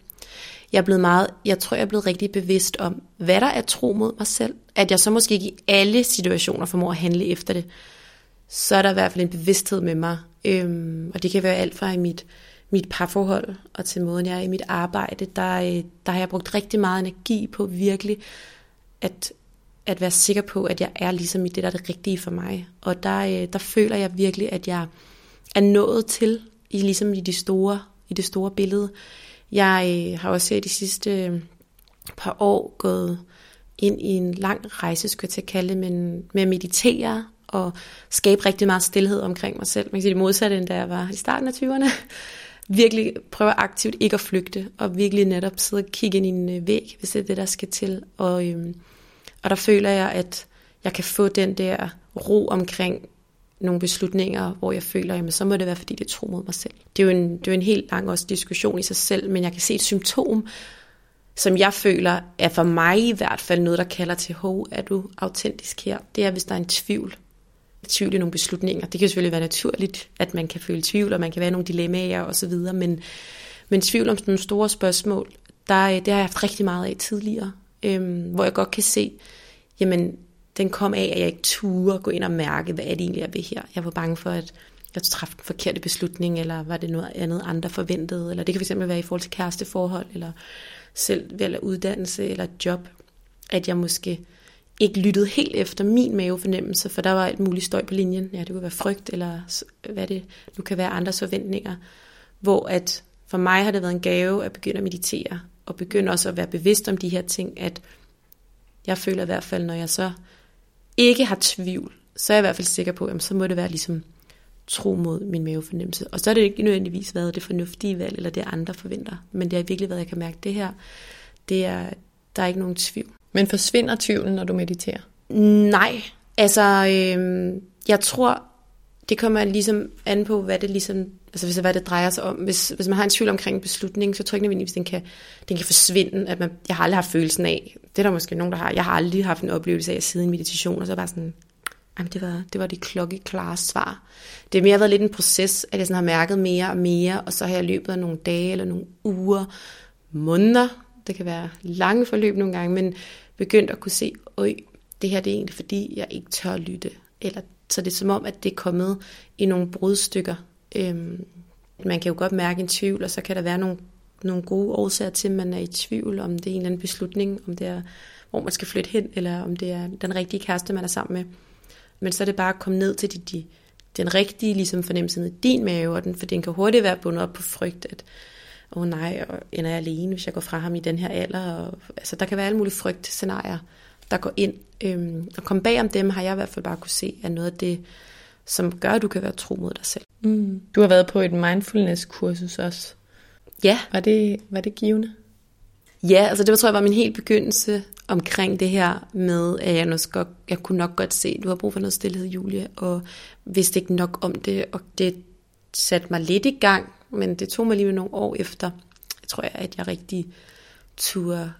jeg er blevet meget, jeg tror, jeg er blevet rigtig bevidst om, hvad der er tro mod mig selv. At jeg så måske ikke i alle situationer formår at handle efter det. Så er der i hvert fald en bevidsthed med mig. Øhm, og det kan være alt fra i mit, mit parforhold og til måden, jeg er i mit arbejde. Der, øh, der har jeg brugt rigtig meget energi på virkelig at, at være sikker på, at jeg er ligesom i det, der er det rigtige for mig. Og der, øh, der føler jeg virkelig, at jeg er nået til, i, ligesom i, de store, i det store billede. Jeg øh, har også set de sidste øh, par år gået ind i en lang rejse, skulle jeg til at kalde det, men med at meditere og skabe rigtig meget stillhed omkring mig selv. Man kan sige det modsatte, end da jeg var i starten af 20'erne. virkelig prøve aktivt ikke at flygte, og virkelig netop sidde og kigge ind i en øh, væg, hvis det er det, der skal til. Og, øhm, og der føler jeg, at jeg kan få den der ro omkring nogle beslutninger, hvor jeg føler, jamen så må det være, fordi det tro mod mig selv. Det er jo en, det er jo en helt lang også diskussion i sig selv, men jeg kan se et symptom, som jeg føler er for mig i hvert fald noget, der kalder til, hov, er du autentisk her? Det er, hvis der er en tvivl. Tvivl i nogle beslutninger. Det kan selvfølgelig være naturligt, at man kan føle tvivl, og man kan være nogle dilemmaer osv., men, men tvivl om nogle store spørgsmål, der, øh, det har jeg haft rigtig meget af tidligere, øhm, hvor jeg godt kan se, jamen den kom af, at jeg ikke turde gå ind og mærke, hvad er det egentlig, jeg vil her. Jeg var bange for, at jeg træffede den forkerte beslutning, eller var det noget andet, andre forventede, eller det kan fx være i forhold til kæresteforhold, eller selv valg af uddannelse, eller job, at jeg måske ikke lyttede helt efter min mavefornemmelse, for der var alt muligt støj på linjen. Ja, det kunne være frygt, eller hvad det nu kan være andres forventninger. Hvor at for mig har det været en gave at begynde at meditere, og begynde også at være bevidst om de her ting, at jeg føler i hvert fald, når jeg så ikke har tvivl, så er jeg i hvert fald sikker på, at så må det være ligesom tro mod min mavefornemmelse. Og så er det ikke nødvendigvis været det fornuftige valg, eller det andre forventer. Men det har virkelig været, at jeg kan mærke det her. Det er, der er ikke nogen tvivl. Men forsvinder tvivlen, når du mediterer? Nej. Altså, øhm, jeg tror, det kommer ligesom an på, hvad det ligesom, Altså hvis det hvad det drejer sig om. Hvis, hvis man har en tvivl omkring en beslutning, så tror jeg ikke nødvendigvis, den kan, den kan forsvinde. At man, jeg har aldrig haft følelsen af, det er der måske nogen, der har. Jeg har aldrig haft en oplevelse af at sidde i en meditation, og så bare sådan, jamen det var, det var de klokkeklare svar. Det har mere været lidt en proces, at jeg sådan har mærket mere og mere, og så har jeg løbet af nogle dage eller nogle uger, måneder, det kan være lange forløb nogle gange, men begyndt at kunne se, øj, det her det er egentlig fordi, jeg ikke tør lytte. Eller, så det er som om, at det er kommet i nogle brudstykker. Øhm, man kan jo godt mærke en tvivl, og så kan der være nogle, nogle gode årsager til, at man er i tvivl, om det er en eller anden beslutning, om det er, hvor man skal flytte hen, eller om det er den rigtige kæreste, man er sammen med. Men så er det bare at komme ned til de, de, den rigtige ligesom fornemmelse i din mave, og den, for den kan hurtigt være bundet op på frygt, at åh oh nej, og ender jeg alene, hvis jeg går fra ham i den her alder. Og, altså, der kan være alle mulige frygtscenarier, der går ind. Øhm, og komme bag om dem har jeg i hvert fald bare kunne se, at noget af det, som gør, at du kan være tro mod dig selv. Mm. Du har været på et mindfulness-kursus også. Ja. Var det, var det givende? Ja, altså det var, tror jeg var min helt begyndelse omkring det her med, at jeg, nok godt, jeg kunne nok godt se, at du har brug for noget stillhed, Julie, og vidste ikke nok om det, og det satte mig lidt i gang, men det tog mig lige nogle år efter, jeg tror jeg, at jeg rigtig turde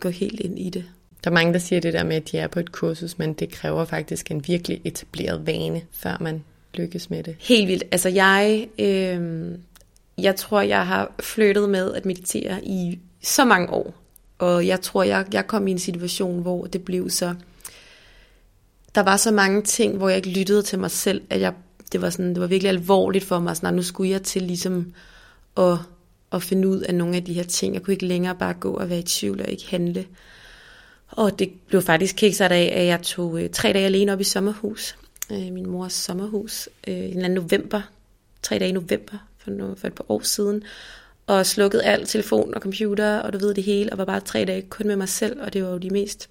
gå helt ind i det. Der er mange, der siger det der med, at de er på et kursus, men det kræver faktisk en virkelig etableret vane, før man lykkes med det. Helt vildt. Altså jeg, øh, jeg tror, jeg har flyttet med at meditere i så mange år. Og jeg tror, jeg, jeg kom i en situation, hvor det blev så... Der var så mange ting, hvor jeg ikke lyttede til mig selv, at jeg, det, var sådan, det var virkelig alvorligt for mig. Sådan, nu skulle jeg til ligesom at, at finde ud af nogle af de her ting. Jeg kunne ikke længere bare gå og være i tvivl og ikke handle. Og det blev faktisk kicksat af, at jeg tog øh, tre dage alene op i sommerhus. Øh, min mors sommerhus. Øh, en eller anden november. Tre dage i november for, no, for et par år siden og slukkede alt telefon og computer, og du ved det hele, og var bare tre dage kun med mig selv, og det var jo de mest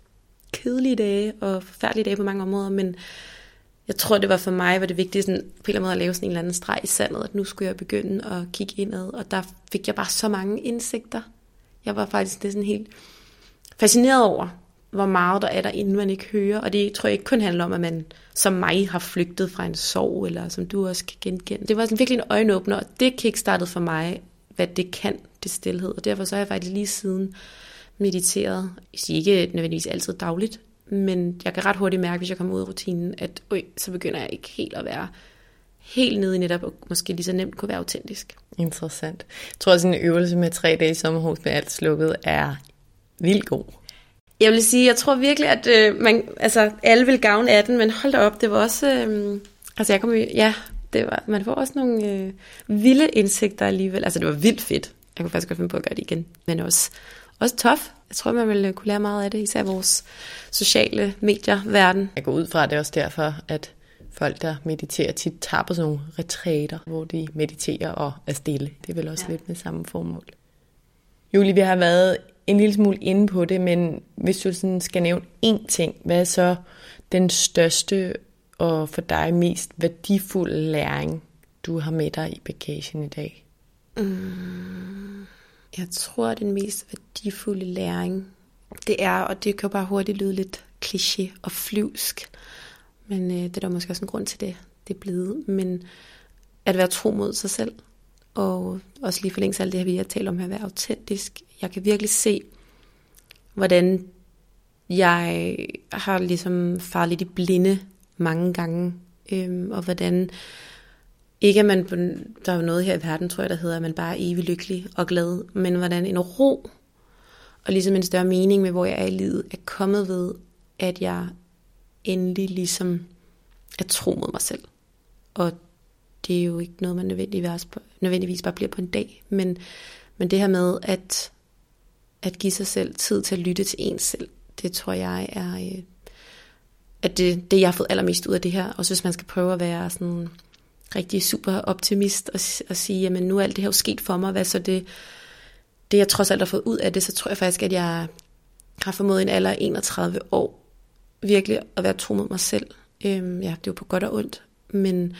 kedelige dage og forfærdelige dage på mange områder, men jeg tror, det var for mig, var det vigtigt sådan, på en eller anden måde at lave sådan en eller anden streg i sandet, at nu skulle jeg begynde at kigge indad, og der fik jeg bare så mange indsigter. Jeg var faktisk det sådan helt fascineret over, hvor meget der er derinde, man ikke hører, og det tror jeg ikke kun handler om, at man som mig har flygtet fra en sorg, eller som du også kan genkende. Det var sådan virkelig en øjenåbner, og det kickstartede for mig hvad det kan, det stillhed. Og derfor så har jeg faktisk lige siden mediteret. Jeg ikke nødvendigvis altid dagligt, men jeg kan ret hurtigt mærke, hvis jeg kommer ud af rutinen, at øj, så begynder jeg ikke helt at være helt nede i netop, og måske lige så nemt kunne være autentisk. Interessant. Jeg tror, at en øvelse med tre dage i sommerhus med alt slukket er vildt god. Jeg vil sige, jeg tror virkelig, at øh, man, altså, alle vil gavne af den, men hold da op, det var også... Øh, altså jeg kom ja, det var, man får også nogle øh, vilde indsigter alligevel. Altså det var vildt fedt. Jeg kunne faktisk godt finde på at gøre det igen. Men også, også tof. Jeg tror, man ville kunne lære meget af det, især vores sociale medier verden. Jeg går ud fra, at det er også derfor, at folk, der mediterer, tit tager på sådan nogle retræter, hvor de mediterer og er stille. Det er vel også ja. lidt med samme formål. Julie, vi har været en lille smule inde på det, men hvis du sådan skal nævne én ting, hvad er så den største og for dig mest værdifulde læring, du har med dig i bagagen i dag? Mm, jeg tror, den mest værdifulde læring, det er, og det kan jo bare hurtigt lyde lidt kliché og flyvsk, men øh, det er der måske også en grund til det, det er blevet, men at være tro mod sig selv, og også lige forlænge alt det her, vi har talt om her, at være autentisk. Jeg kan virkelig se, hvordan jeg har ligesom faret lidt i blinde mange gange, øhm, og hvordan ikke at man, der er noget her i verden, tror jeg, der hedder, at man bare er evig lykkelig og glad, men hvordan en ro, og ligesom en større mening med, hvor jeg er i livet, er kommet ved, at jeg endelig ligesom er tro mod mig selv. Og det er jo ikke noget, man nødvendigvis, nødvendigvis bare bliver på en dag, men, men det her med at, at give sig selv tid til at lytte til en selv, det tror jeg er øh, at det, det jeg har fået allermest ud af det her, og hvis man skal prøve at være sådan rigtig super optimist og, og sige, jamen nu er alt det her jo sket for mig, hvad så det, det jeg trods alt har fået ud af det, så tror jeg faktisk, at jeg har formået en alder 31 år virkelig at være tro mod mig selv. Øhm, ja, det er jo på godt og ondt, men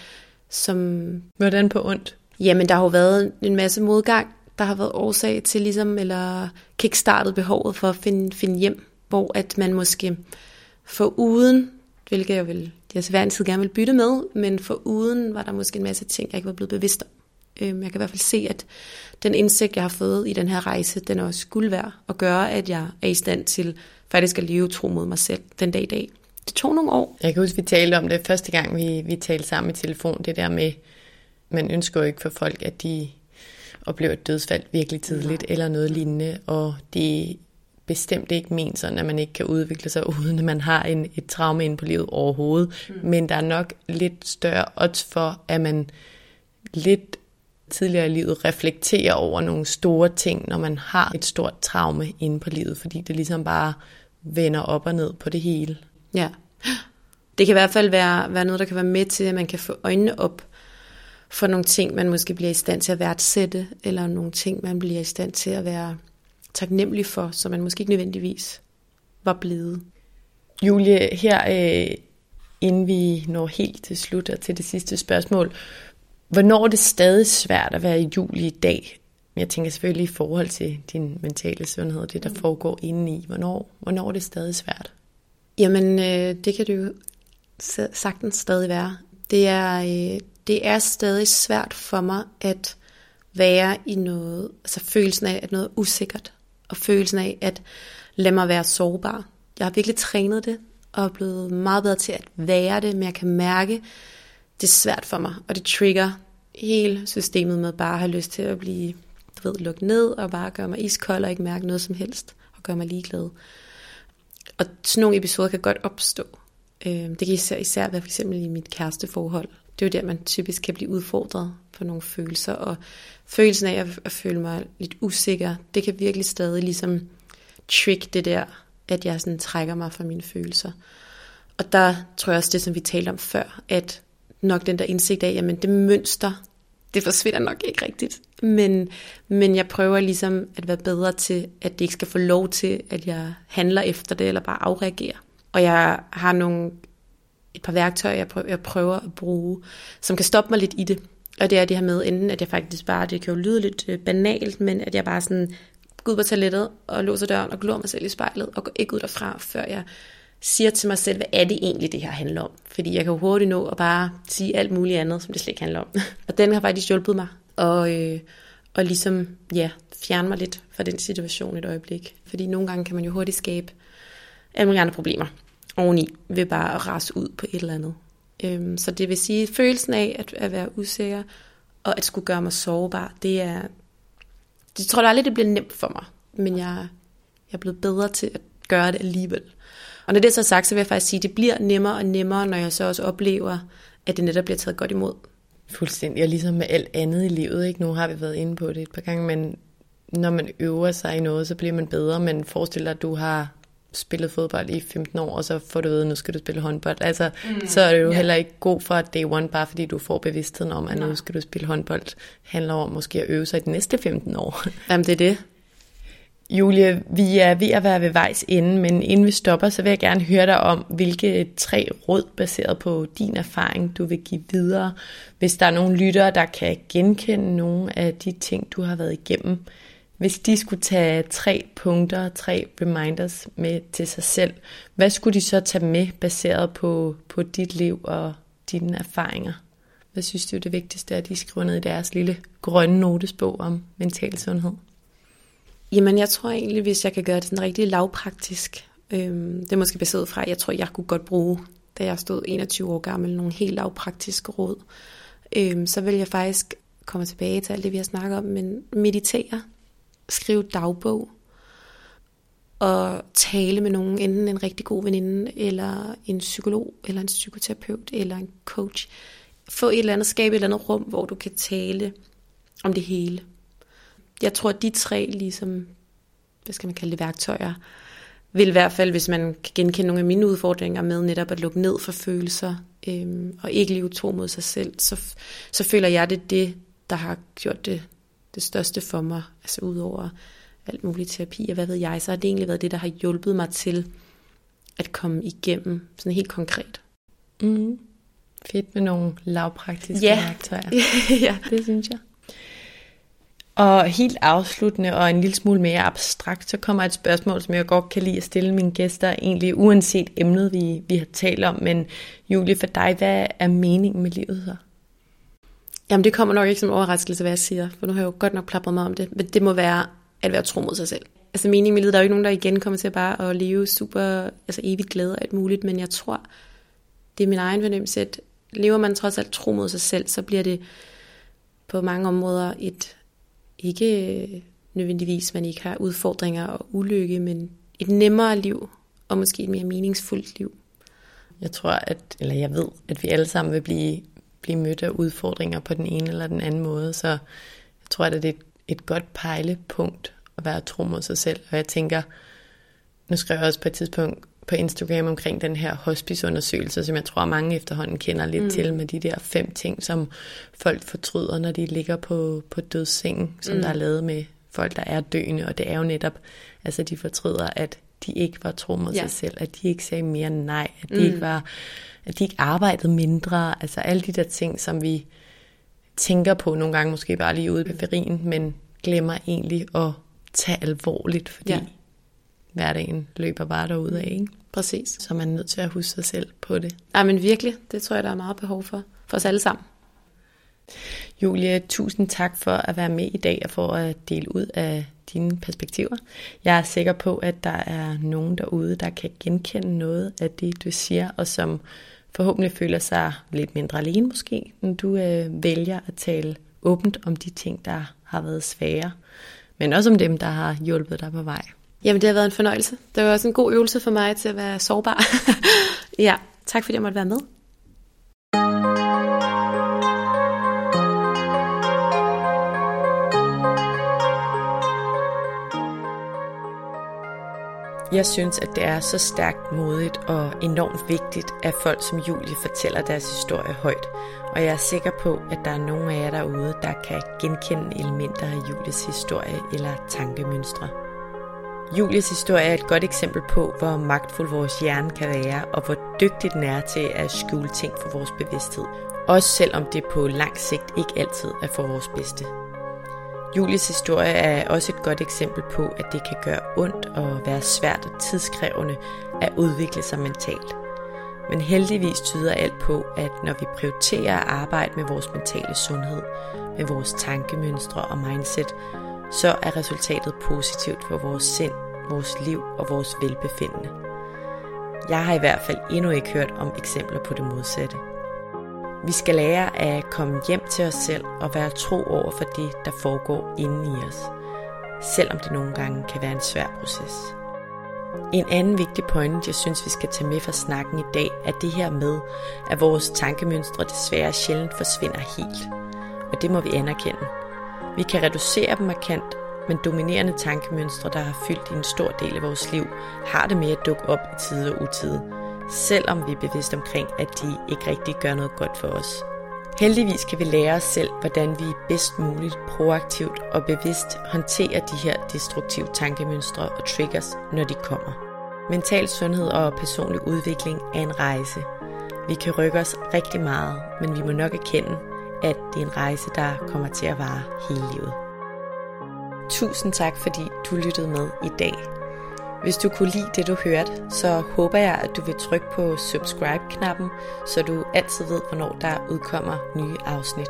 som... Hvordan på ondt? Jamen, der har jo været en masse modgang, der har været årsag til ligesom, eller kickstartet behovet for at finde, finde hjem, hvor at man måske for uden, hvilket jeg vil, jeg til hver en tid gerne vil bytte med, men for uden var der måske en masse ting, jeg ikke var blevet bevidst om. Øhm, jeg kan i hvert fald se, at den indsigt, jeg har fået i den her rejse, den er også guld værd at gøre, at jeg er i stand til faktisk at leve tro mod mig selv den dag i dag. Det tog nogle år. Jeg kan huske, vi talte om det første gang, vi, vi talte sammen i telefon, det der med, man ønsker jo ikke for folk, at de oplever et dødsfald virkelig tidligt, eller noget lignende, og det bestemt ikke ment sådan, at man ikke kan udvikle sig, uden at man har en, et traume ind på livet overhovedet. Mm. Men der er nok lidt større odds for, at man lidt tidligere i livet reflekterer over nogle store ting, når man har et stort traume inde på livet, fordi det ligesom bare vender op og ned på det hele. Ja. Det kan i hvert fald være, være noget, der kan være med til, at man kan få øjnene op for nogle ting, man måske bliver i stand til at værdsætte, eller nogle ting, man bliver i stand til at være taknemmelig for, som man måske ikke nødvendigvis var blevet. Julie, her øh, inden vi når helt til slut og til det sidste spørgsmål, hvornår er det stadig svært at være i juli i dag? Jeg tænker selvfølgelig i forhold til din mentale sundhed, det der mm. foregår indeni. Hvornår, hvornår er det stadig svært? Jamen, øh, det kan det jo sagtens stadig være. Det er, øh, det er stadig svært for mig at være i noget, altså følelsen af, at noget er usikkert og følelsen af at lad mig være sårbar. Jeg har virkelig trænet det, og er blevet meget bedre til at være det, men jeg kan mærke, det er svært for mig, og det trigger hele systemet med bare at have lyst til at blive, du ved, lukket ned, og bare gøre mig iskold og ikke mærke noget som helst, og gøre mig ligeglad. Og sådan nogle episoder kan godt opstå. Øhm, det kan især, især være for eksempel i mit kæresteforhold. Det er jo der, man typisk kan blive udfordret på nogle følelser, og følelsen af at, at føle mig lidt usikker, det kan virkelig stadig ligesom trick det der, at jeg sådan trækker mig fra mine følelser. Og der tror jeg også det, som vi talte om før, at nok den der indsigt af, jamen det mønster, det forsvinder nok ikke rigtigt. Men, men jeg prøver ligesom at være bedre til, at det ikke skal få lov til, at jeg handler efter det, eller bare afreagerer. Og jeg har nogle, et par værktøjer, jeg prøver, jeg prøver at bruge, som kan stoppe mig lidt i det. Og det er det her med, enten at jeg faktisk bare, det kan jo lyde lidt øh, banalt, men at jeg bare sådan går ud på toilettet og låser døren og glor mig selv i spejlet og går ikke ud derfra, før jeg siger til mig selv, hvad er det egentlig, det her handler om? Fordi jeg kan jo hurtigt nå at bare sige alt muligt andet, som det slet ikke handler om. og den har faktisk hjulpet mig. Og, øh, og ligesom, ja, fjerne mig lidt fra den situation et øjeblik. Fordi nogle gange kan man jo hurtigt skabe alle mulige andre problemer oveni, ved bare at rase ud på et eller andet. Øhm, så det vil sige, følelsen af at, at være usikker, og at skulle gøre mig sårbar, det er, det tror jeg aldrig, det bliver nemt for mig. Men jeg, jeg er blevet bedre til at gøre det alligevel. Og når det er så sagt, så vil jeg faktisk sige, at det bliver nemmere og nemmere, når jeg så også oplever, at det netop bliver taget godt imod. Fuldstændig, og ligesom med alt andet i livet, ikke? nu har vi været inde på det et par gange, men når man øver sig i noget, så bliver man bedre, men forestil dig, at du har spillet fodbold i 15 år, og så får du ved, at nu skal du spille håndbold. Altså, mm, så er det jo yeah. heller ikke god for day one, bare fordi du får bevidstheden om, at Nej. nu skal du spille håndbold. handler om måske at øve sig i de næste 15 år. Jamen, det er det. Julie, vi er ved at være ved vejs ende, men inden vi stopper, så vil jeg gerne høre dig om, hvilke tre råd baseret på din erfaring, du vil give videre. Hvis der er nogle lyttere, der kan genkende nogle af de ting, du har været igennem, hvis de skulle tage tre punkter, tre reminders med til sig selv, hvad skulle de så tage med baseret på, på dit liv og dine erfaringer? Hvad synes du er det vigtigste, at de skriver ned i deres lille grønne notesbog om mental sundhed? Jamen, jeg tror egentlig, hvis jeg kan gøre det sådan rigtig lavpraktisk, øhm, det er måske baseret fra, jeg tror, jeg kunne godt bruge, da jeg stod 21 år gammel, nogle helt lavpraktiske råd. Øhm, så vil jeg faktisk komme tilbage til alt det, vi har snakket om, men meditere, skrive dagbog, og tale med nogen, enten en rigtig god veninde, eller en psykolog, eller en psykoterapeut, eller en coach. Få et eller andet, skabe et eller andet rum, hvor du kan tale om det hele jeg tror, at de tre ligesom, hvad skal man kalde det, værktøjer, vil i hvert fald, hvis man kan genkende nogle af mine udfordringer med netop at lukke ned for følelser, øhm, og ikke leve tro mod sig selv, så, så føler jeg, det er det, der har gjort det, det største for mig, altså udover alt muligt terapi, og hvad ved jeg, så har det egentlig været det, der har hjulpet mig til at komme igennem, sådan helt konkret. Mm. Fedt med nogle lavpraktiske ja. værktøjer. ja, det synes jeg. Og helt afsluttende og en lille smule mere abstrakt, så kommer et spørgsmål, som jeg godt kan lide at stille mine gæster, egentlig uanset emnet, vi, vi har talt om. Men Julie, for dig, hvad er meningen med livet så? Jamen det kommer nok ikke som overraskelse, hvad jeg siger, for nu har jeg jo godt nok plapret mig om det, men det må være at være tro mod sig selv. Altså meningen med livet, der er jo ikke nogen, der igen kommer til bare at leve super, altså evigt glæde og alt muligt, men jeg tror, det er min egen fornemmelse, at lever man trods alt tro mod sig selv, så bliver det på mange områder et, ikke øh, nødvendigvis, man ikke har udfordringer og ulykke, men et nemmere liv, og måske et mere meningsfuldt liv. Jeg tror, at, eller jeg ved, at vi alle sammen vil blive, blive mødt af udfordringer på den ene eller den anden måde, så jeg tror, at det er et, et godt pejlepunkt at være tro mod sig selv. Og jeg tænker, nu skrev jeg også på et tidspunkt på Instagram omkring den her hospiceundersøgelse, som jeg tror mange efterhånden kender lidt mm. til, med de der fem ting, som folk fortryder, når de ligger på, på dødssengen, som mm. der er lavet med folk, der er døende, og det er jo netop, altså de fortryder, at de ikke var tro mod ja. sig selv, at de ikke sagde mere nej, at de mm. ikke var, at de ikke arbejdede mindre, altså alle de der ting, som vi tænker på nogle gange, måske bare lige ude i periferien, men glemmer egentlig at tage alvorligt, fordi ja. hverdagen løber bare derude af, ikke? Præcis. Så man er nødt til at huske sig selv på det. Ja, men virkelig, det tror jeg, der er meget behov for, for os alle sammen. Julie, tusind tak for at være med i dag og for at dele ud af dine perspektiver. Jeg er sikker på, at der er nogen derude, der kan genkende noget af det, du siger, og som forhåbentlig føler sig lidt mindre alene måske, når du øh, vælger at tale åbent om de ting, der har været svære, men også om dem, der har hjulpet dig på vej. Jamen, det har været en fornøjelse. Det var også en god øvelse for mig til at være sårbar. ja, tak fordi jeg måtte være med. Jeg synes, at det er så stærkt modigt og enormt vigtigt, at folk som Julie fortæller deres historie højt. Og jeg er sikker på, at der er nogle af jer derude, der kan genkende elementer af Julies historie eller tankemønstre. Julies historie er et godt eksempel på, hvor magtfuld vores hjerne kan være, og hvor dygtig den er til at skjule ting for vores bevidsthed. Også selvom det på lang sigt ikke altid er for vores bedste. Julies historie er også et godt eksempel på, at det kan gøre ondt og være svært og tidskrævende at udvikle sig mentalt. Men heldigvis tyder alt på, at når vi prioriterer at arbejde med vores mentale sundhed, med vores tankemønstre og mindset, så er resultatet positivt for vores sind, vores liv og vores velbefindende. Jeg har i hvert fald endnu ikke hørt om eksempler på det modsatte. Vi skal lære at komme hjem til os selv og være tro over for det, der foregår inde i os, selvom det nogle gange kan være en svær proces. En anden vigtig point, jeg synes, vi skal tage med fra snakken i dag, er det her med, at vores tankemønstre desværre sjældent forsvinder helt. Og det må vi anerkende. Vi kan reducere dem markant, men dominerende tankemønstre, der har fyldt i en stor del af vores liv, har det med at dukke op i tide og utide, selvom vi er bevidste omkring, at de ikke rigtig gør noget godt for os. Heldigvis kan vi lære os selv, hvordan vi bedst muligt proaktivt og bevidst håndterer de her destruktive tankemønstre og triggers, når de kommer. Mental sundhed og personlig udvikling er en rejse. Vi kan rykke os rigtig meget, men vi må nok erkende, at det er en rejse, der kommer til at vare hele livet. Tusind tak, fordi du lyttede med i dag. Hvis du kunne lide det, du hørte, så håber jeg, at du vil trykke på subscribe-knappen, så du altid ved, hvornår der udkommer nye afsnit.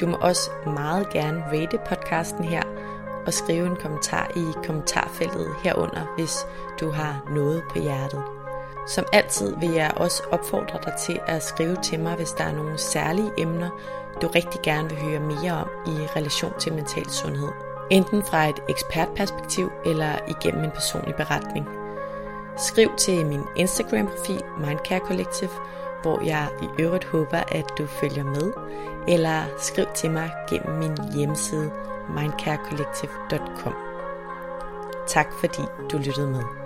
Du må også meget gerne rate podcasten her og skrive en kommentar i kommentarfeltet herunder, hvis du har noget på hjertet. Som altid vil jeg også opfordre dig til at skrive til mig, hvis der er nogle særlige emner, du rigtig gerne vil høre mere om i relation til mental sundhed enten fra et ekspertperspektiv eller igennem en personlig beretning. Skriv til min Instagram-profil Mindcare Collective, hvor jeg i øvrigt håber, at du følger med, eller skriv til mig gennem min hjemmeside mindcarecollective.com. Tak fordi du lyttede med.